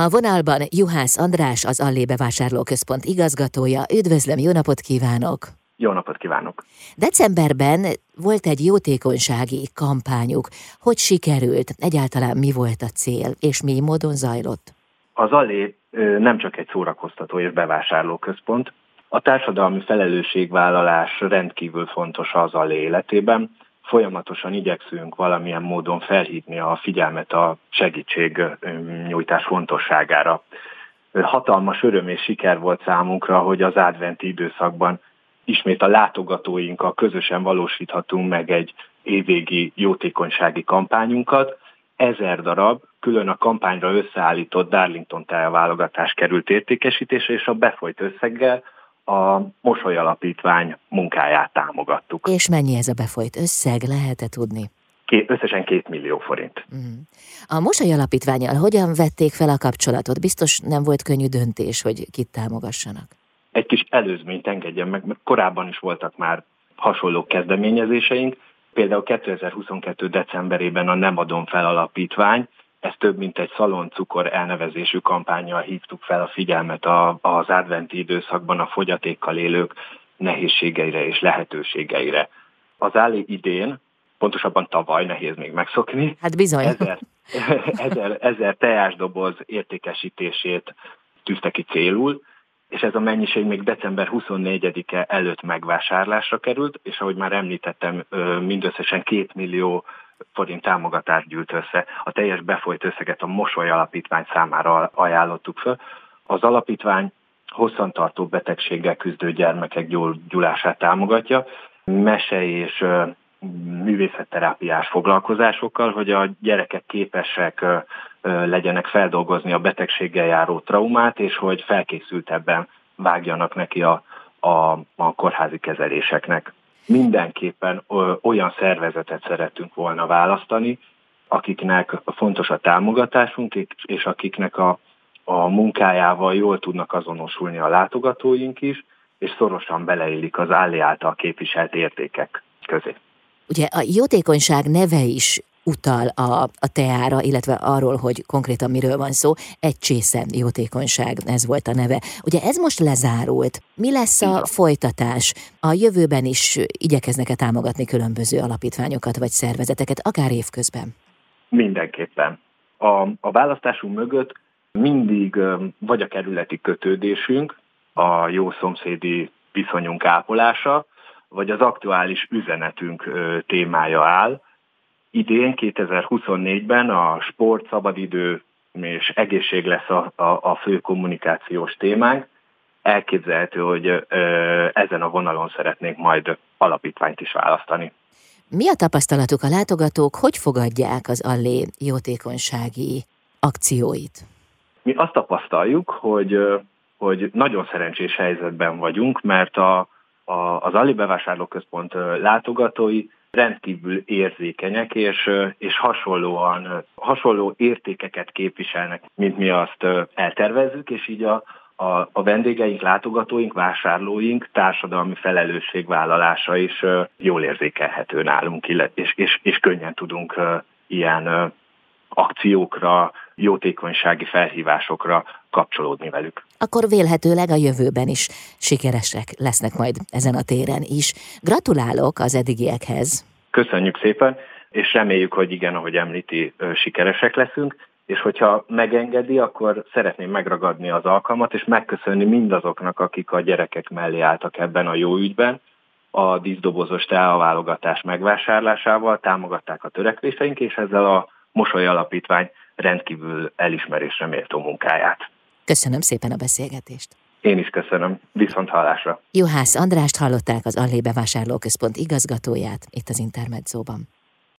A vonalban Juhász András, az Allé Bevásárlóközpont igazgatója. Üdvözlöm, jó napot kívánok! Jó napot kívánok! Decemberben volt egy jótékonysági kampányuk. Hogy sikerült? Egyáltalán mi volt a cél, és mi módon zajlott? Az Allé nem csak egy szórakoztató és bevásárlóközpont. A társadalmi felelősségvállalás rendkívül fontos az Allé életében folyamatosan igyekszünk valamilyen módon felhívni a figyelmet a segítségnyújtás fontosságára. Hatalmas öröm és siker volt számunkra, hogy az adventi időszakban ismét a látogatóinkkal közösen valósíthatunk meg egy évvégi jótékonysági kampányunkat. Ezer darab külön a kampányra összeállított Darlington válogatás került értékesítése, és a befolyt összeggel a Mosoly Alapítvány munkáját támogattuk. És mennyi ez a befolyt összeg, lehet-e tudni? Ké, összesen két millió forint. Mm. A Mosoly Alapítványal hogyan vették fel a kapcsolatot? Biztos nem volt könnyű döntés, hogy kit támogassanak. Egy kis előzményt engedjen meg, mert korábban is voltak már hasonló kezdeményezéseink. Például 2022. decemberében a Nem adom fel alapítvány ez több mint egy szaloncukor elnevezésű kampányjal hívtuk fel a figyelmet az adventi időszakban a fogyatékkal élők nehézségeire és lehetőségeire. Az állé idén, pontosabban tavaly, nehéz még megszokni, hát bizony. Ezer, ezer, ezer teásdoboz értékesítését tűzte ki célul, és ez a mennyiség még december 24-e előtt megvásárlásra került, és ahogy már említettem, mindösszesen két millió forint támogatást gyűlt össze. A teljes befolyt összeget a Mosoly Alapítvány számára ajánlottuk föl. Az alapítvány hosszantartó betegséggel küzdő gyermekek gyulását támogatja, mese és művészetterápiás foglalkozásokkal, hogy a gyerekek képesek legyenek feldolgozni a betegséggel járó traumát, és hogy felkészültebben vágjanak neki a, a, a kórházi kezeléseknek mindenképpen olyan szervezetet szeretünk volna választani, akiknek fontos a támogatásunk, és akiknek a, a munkájával jól tudnak azonosulni a látogatóink is, és szorosan beleillik az állé által képviselt értékek közé. Ugye a jótékonyság neve is utal a, a teára, illetve arról, hogy konkrétan miről van szó. Egy csésze jótékonyság, ez volt a neve. Ugye ez most lezárult. Mi lesz a folytatás? A jövőben is igyekeznek-e támogatni különböző alapítványokat vagy szervezeteket, akár évközben? Mindenképpen. A, a választásunk mögött mindig vagy a kerületi kötődésünk, a jó szomszédi viszonyunk ápolása, vagy az aktuális üzenetünk témája áll, idén, 2024-ben a sport, szabadidő és egészség lesz a, a, a fő kommunikációs témánk. Elképzelhető, hogy ö, ezen a vonalon szeretnénk majd alapítványt is választani. Mi a tapasztalatuk a látogatók, hogy fogadják az Allé jótékonysági akcióit? Mi azt tapasztaljuk, hogy, hogy nagyon szerencsés helyzetben vagyunk, mert a, a, az Allé bevásárlóközpont látogatói rendkívül érzékenyek, és, és hasonlóan, hasonló értékeket képviselnek, mint mi azt eltervezzük, és így a, a, a vendégeink, látogatóink, vásárlóink társadalmi felelősségvállalása is jól érzékelhető nálunk, és, és, és könnyen tudunk ilyen akciókra, jótékonysági felhívásokra kapcsolódni velük. Akkor vélhetőleg a jövőben is sikeresek lesznek majd ezen a téren is. Gratulálok az eddigiekhez! Köszönjük szépen, és reméljük, hogy igen, ahogy említi, sikeresek leszünk, és hogyha megengedi, akkor szeretném megragadni az alkalmat, és megköszönni mindazoknak, akik a gyerekek mellé álltak ebben a jó ügyben, a díszdobozos teaválogatás megvásárlásával támogatták a törekvéseink, és ezzel a Mosoly Alapítvány rendkívül elismerésre méltó munkáját. Köszönöm szépen a beszélgetést. Én is köszönöm. Viszont hallásra. Juhász Andrást hallották az Allé Bevásárlóközpont igazgatóját itt az Intermedzóban.